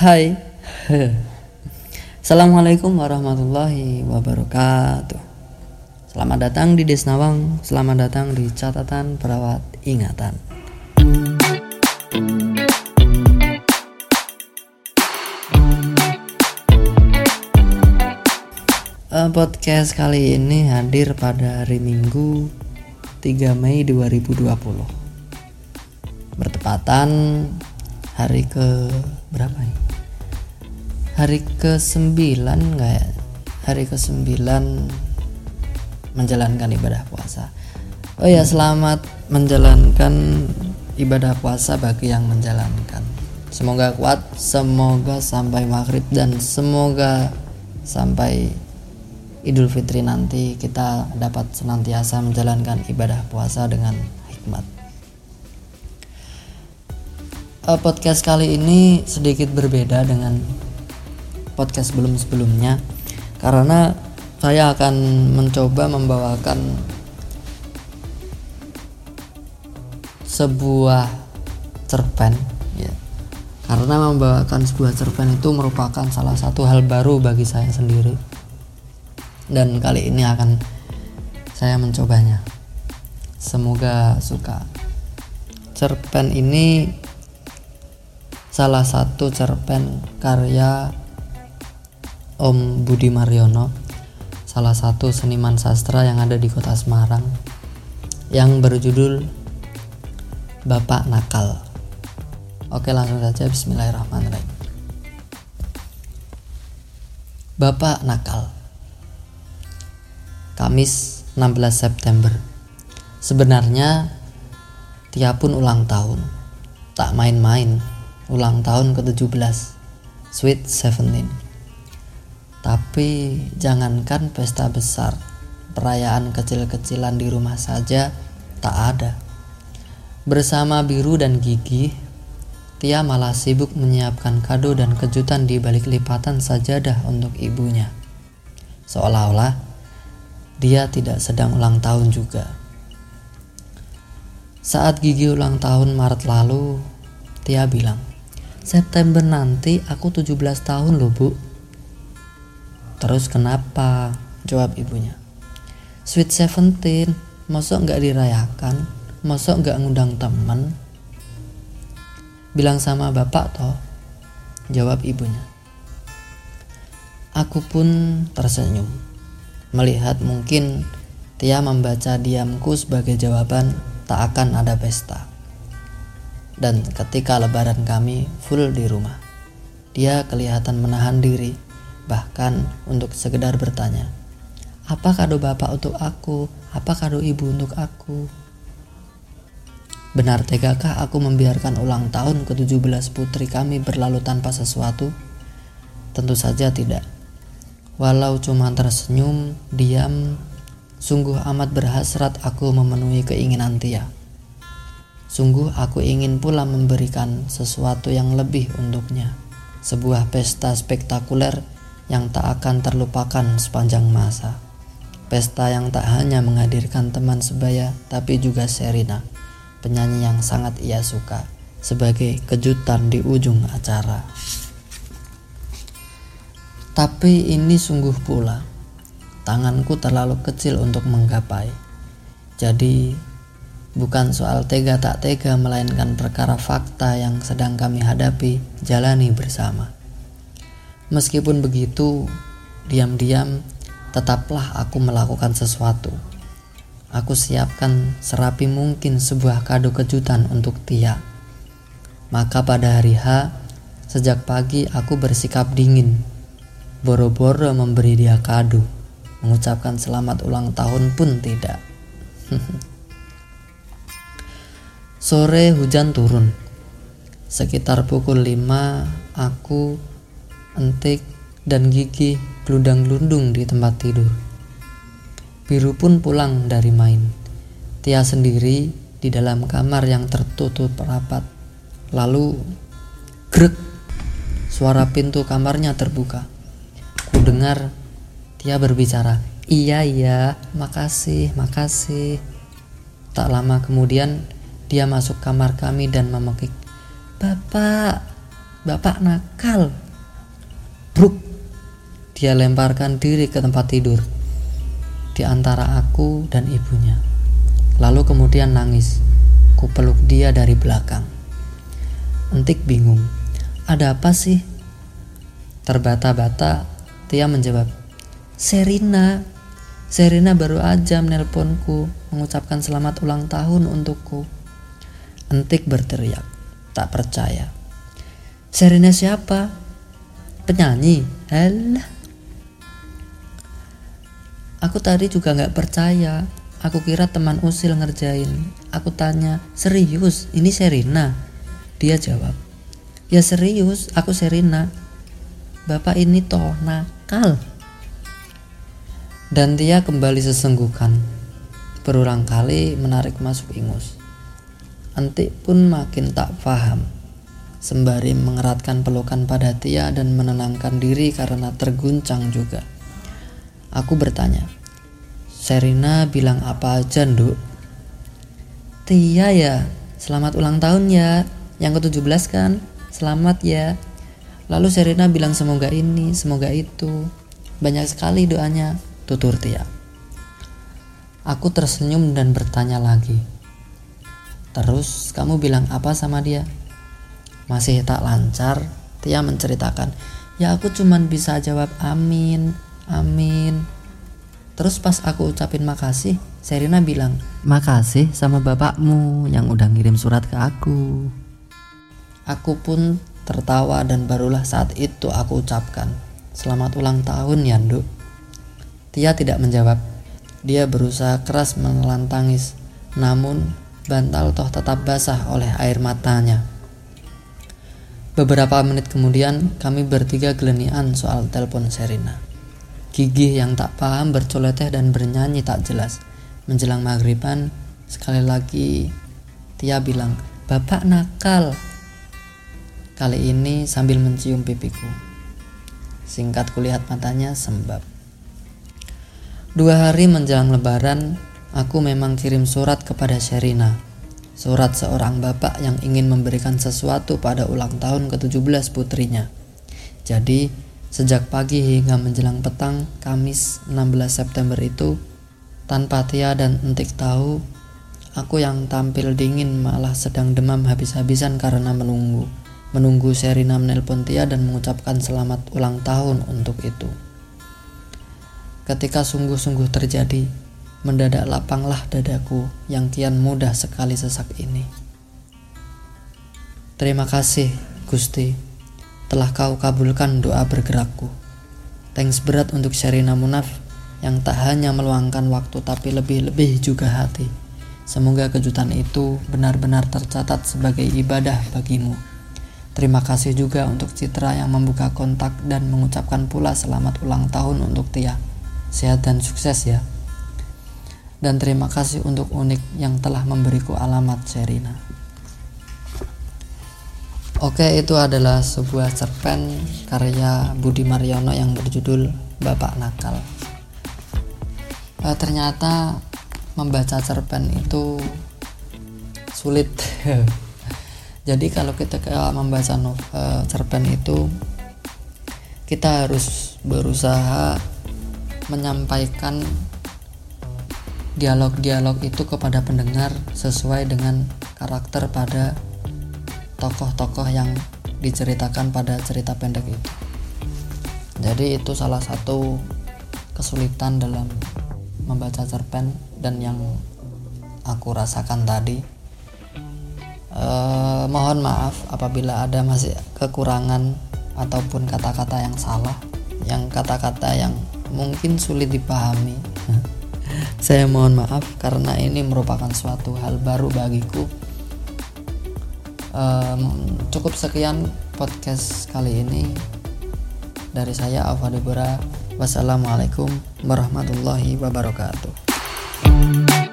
Hai. Assalamualaikum warahmatullahi wabarakatuh. Selamat datang di Desnawang Selamat datang di catatan perawat ingatan. Uh, Podcast kali ini hadir pada hari Minggu 3 Mei 2020 bertepatan hari ke berapa ya? Hari ke 9 enggak ya? Hari ke 9 menjalankan ibadah puasa. Oh ya, selamat menjalankan ibadah puasa bagi yang menjalankan. Semoga kuat, semoga sampai maghrib dan semoga sampai Idul Fitri nanti kita dapat senantiasa menjalankan ibadah puasa dengan hikmat uh, podcast kali ini sedikit berbeda dengan podcast sebelum-sebelumnya karena saya akan mencoba membawakan sebuah cerpen ya. Karena membawakan sebuah cerpen itu merupakan salah satu hal baru bagi saya sendiri. Dan kali ini akan saya mencobanya. Semoga suka. Cerpen ini salah satu cerpen karya Om Budi Mariono salah satu seniman sastra yang ada di kota Semarang yang berjudul Bapak Nakal. Oke langsung saja Bismillahirrahmanirrahim. Bapak Nakal. Kamis 16 September. Sebenarnya Tia pun ulang tahun. Tak main-main ulang tahun ke-17 Sweet 17 tapi jangankan pesta besar perayaan kecil-kecilan di rumah saja tak ada. Bersama Biru dan Gigi Tia malah sibuk menyiapkan kado dan kejutan di balik lipatan sajadah untuk ibunya. Seolah-olah dia tidak sedang ulang tahun juga. Saat Gigi ulang tahun Maret lalu Tia bilang September nanti aku 17 tahun loh bu Terus kenapa? Jawab ibunya. Sweet Seventeen Masuk nggak dirayakan? Masuk nggak ngundang temen? Bilang sama bapak toh? Jawab ibunya. Aku pun tersenyum. Melihat mungkin Tia membaca diamku sebagai jawaban tak akan ada pesta. Dan ketika lebaran kami full di rumah. Dia kelihatan menahan diri, bahkan untuk sekedar bertanya, apa kado bapak untuk aku? Apa kado ibu untuk aku? Benar tegakah aku membiarkan ulang tahun ke-17 putri kami berlalu tanpa sesuatu? Tentu saja tidak. Walau cuma tersenyum, diam, sungguh amat berhasrat aku memenuhi keinginan Tia. Sungguh aku ingin pula memberikan sesuatu yang lebih untuknya. Sebuah pesta spektakuler yang tak akan terlupakan sepanjang masa. Pesta yang tak hanya menghadirkan teman sebaya tapi juga Serina, penyanyi yang sangat ia suka, sebagai kejutan di ujung acara. Tapi ini sungguh pula, tanganku terlalu kecil untuk menggapai. Jadi Bukan soal tega tak tega, melainkan perkara fakta yang sedang kami hadapi, jalani bersama. Meskipun begitu, diam-diam tetaplah aku melakukan sesuatu. Aku siapkan serapi mungkin sebuah kado kejutan untuk Tia. Maka pada hari H, sejak pagi aku bersikap dingin. Boro-boro memberi dia kado. Mengucapkan selamat ulang tahun pun tidak. Sore hujan turun. Sekitar pukul 5 aku, Entik, dan Gigi gelundang-gelundung di tempat tidur. Biru pun pulang dari main. Tia sendiri di dalam kamar yang tertutup rapat. Lalu grek suara pintu kamarnya terbuka. Ku dengar Tia berbicara, "Iya, iya, makasih, makasih." Tak lama kemudian dia masuk kamar kami dan memekik, Bapak, Bapak nakal. Dia lemparkan diri ke tempat tidur di antara aku dan ibunya. Lalu kemudian nangis. Ku peluk dia dari belakang. Entik bingung. Ada apa sih? Terbata-bata, Tia menjawab, Serina. Serina baru aja menelponku mengucapkan selamat ulang tahun untukku. Entik berteriak, tak percaya. Serina siapa? Penyanyi? Halah. Aku tadi juga gak percaya. Aku kira teman usil ngerjain. Aku tanya, serius ini Serina? Dia jawab, ya serius aku Serina. Bapak ini toh nakal. Dan dia kembali sesenggukan. Berulang kali menarik masuk ingus. Antik pun makin tak paham sembari mengeratkan pelukan pada Tia dan menenangkan diri karena terguncang juga. Aku bertanya, Serina bilang apa aja, Nduk? Tia ya, selamat ulang tahun ya, yang ke-17 kan, selamat ya. Lalu Serina bilang semoga ini, semoga itu. Banyak sekali doanya, tutur Tia. Aku tersenyum dan bertanya lagi. Terus kamu bilang apa sama dia? masih tak lancar, Tia menceritakan, ya aku cuman bisa jawab amin, amin. Terus pas aku ucapin makasih, Serina bilang, makasih sama bapakmu yang udah ngirim surat ke aku. Aku pun tertawa dan barulah saat itu aku ucapkan, selamat ulang tahun ya Nduk. Tia tidak menjawab, dia berusaha keras menelan tangis, namun bantal toh tetap basah oleh air matanya. Beberapa menit kemudian, kami bertiga gelenian soal telepon Serina. Gigi yang tak paham bercoloteh dan bernyanyi tak jelas. Menjelang maghriban, sekali lagi Tia bilang, Bapak nakal. Kali ini sambil mencium pipiku. Singkat kulihat matanya sembab. Dua hari menjelang lebaran, aku memang kirim surat kepada Serina surat seorang bapak yang ingin memberikan sesuatu pada ulang tahun ke-17 putrinya. Jadi, sejak pagi hingga menjelang petang Kamis 16 September itu, tanpa Tia dan Entik tahu, aku yang tampil dingin malah sedang demam habis-habisan karena menunggu. Menunggu Serina menelpon Tia dan mengucapkan selamat ulang tahun untuk itu. Ketika sungguh-sungguh terjadi, mendadak lapanglah dadaku yang kian mudah sekali sesak ini. Terima kasih, Gusti, telah kau kabulkan doa bergerakku. Thanks berat untuk Sherina Munaf yang tak hanya meluangkan waktu tapi lebih-lebih juga hati. Semoga kejutan itu benar-benar tercatat sebagai ibadah bagimu. Terima kasih juga untuk Citra yang membuka kontak dan mengucapkan pula selamat ulang tahun untuk Tia. Sehat dan sukses ya dan terima kasih untuk unik yang telah memberiku alamat Serina. Oke, itu adalah sebuah cerpen karya Budi Mariono yang berjudul Bapak Nakal. E, ternyata membaca cerpen itu sulit. Jadi kalau kita membaca novel, cerpen itu kita harus berusaha menyampaikan dialog-dialog itu kepada pendengar sesuai dengan karakter pada tokoh-tokoh yang diceritakan pada cerita pendek itu. Jadi itu salah satu kesulitan dalam membaca cerpen dan yang aku rasakan tadi. Eh, mohon maaf apabila ada masih kekurangan ataupun kata-kata yang salah, yang kata-kata yang mungkin sulit dipahami. Saya mohon maaf karena ini merupakan suatu hal baru bagiku. Um, cukup sekian podcast kali ini dari saya Alfa Debora. Wassalamualaikum warahmatullahi wabarakatuh.